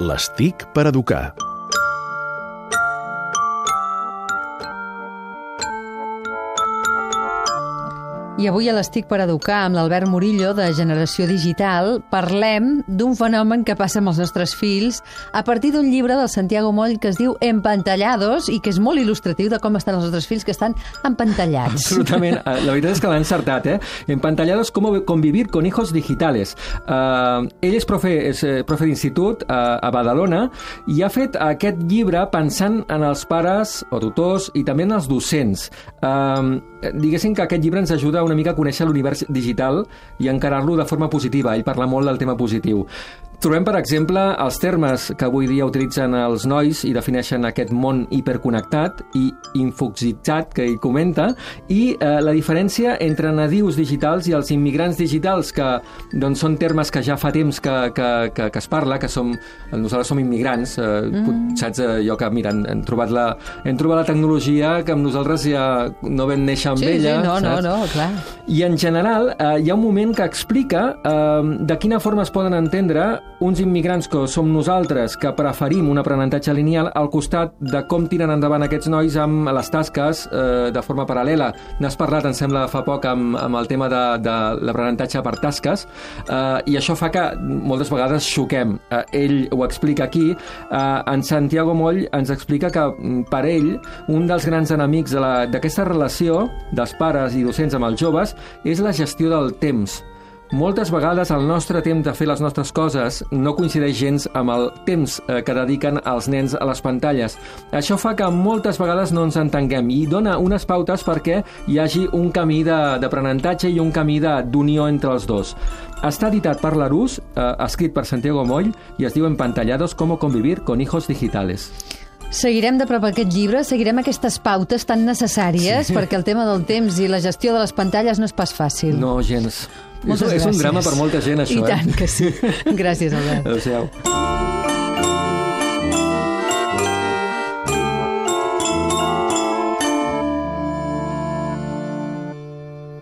Les TIC per educar. I avui a l'Estic per Educar, amb l'Albert Murillo, de Generació Digital, parlem d'un fenomen que passa amb els nostres fills a partir d'un llibre del Santiago Moll que es diu Empantallados i que és molt il·lustratiu de com estan els nostres fills que estan empantallats. Absolutament. Eh, La veritat és que l'ha encertat, eh? Empantallados, cómo convivir con hijos digitales. Uh, ell és profe, és eh, profe d'institut uh, a Badalona i ha fet aquest llibre pensant en els pares o tutors i també en els docents. Uh, diguéssim que aquest llibre ens ajuda una mica a conèixer l'univers digital i encarar-lo de forma positiva. Ell parla molt del tema positiu. Trobem, per exemple, els termes que avui dia utilitzen els nois i defineixen aquest món hiperconnectat i infoxitzat que ell comenta, i eh, la diferència entre nadius digitals i els immigrants digitals, que doncs, són termes que ja fa temps que, que, que, que es parla, que som, nosaltres som immigrants, eh, mm. saps allò que, mira, hem, hem, trobat la, hem trobat la tecnologia que amb nosaltres ja no vam néixer amb sí, ella. Sí, no, saps? no, no, clar. I en general eh, hi ha un moment que explica eh, de quina forma es poden entendre uns immigrants que som nosaltres que preferim un aprenentatge lineal al costat de com tiren endavant aquests nois amb les tasques eh, de forma paral·lela. N'has parlat, em sembla, fa poc amb, amb el tema de, de l'aprenentatge per tasques eh, i això fa que moltes vegades xoquem. Eh, ell ho explica aquí. Eh, en Santiago Moll ens explica que mm, per ell un dels grans enemics d'aquesta relació dels pares i docents amb els joves és la gestió del temps. Moltes vegades el nostre temps de fer les nostres coses no coincideix gens amb el temps eh, que dediquen els nens a les pantalles. Això fa que moltes vegades no ens entenguem i dona unes pautes perquè hi hagi un camí d'aprenentatge i un camí d'unió entre els dos. Està editat per l'Arús, eh, escrit per Santiago Moll i es diu Empantallados cómo convivir con hijos digitales. Seguirem de prop aquest llibre, seguirem aquestes pautes tan necessàries sí. perquè el tema del temps i la gestió de les pantalles no és pas fàcil. No, gens. Moltes és, és un gràcies. drama per molta gent, això, I eh? tant que sí. Gràcies, Albert. Adéu-siau.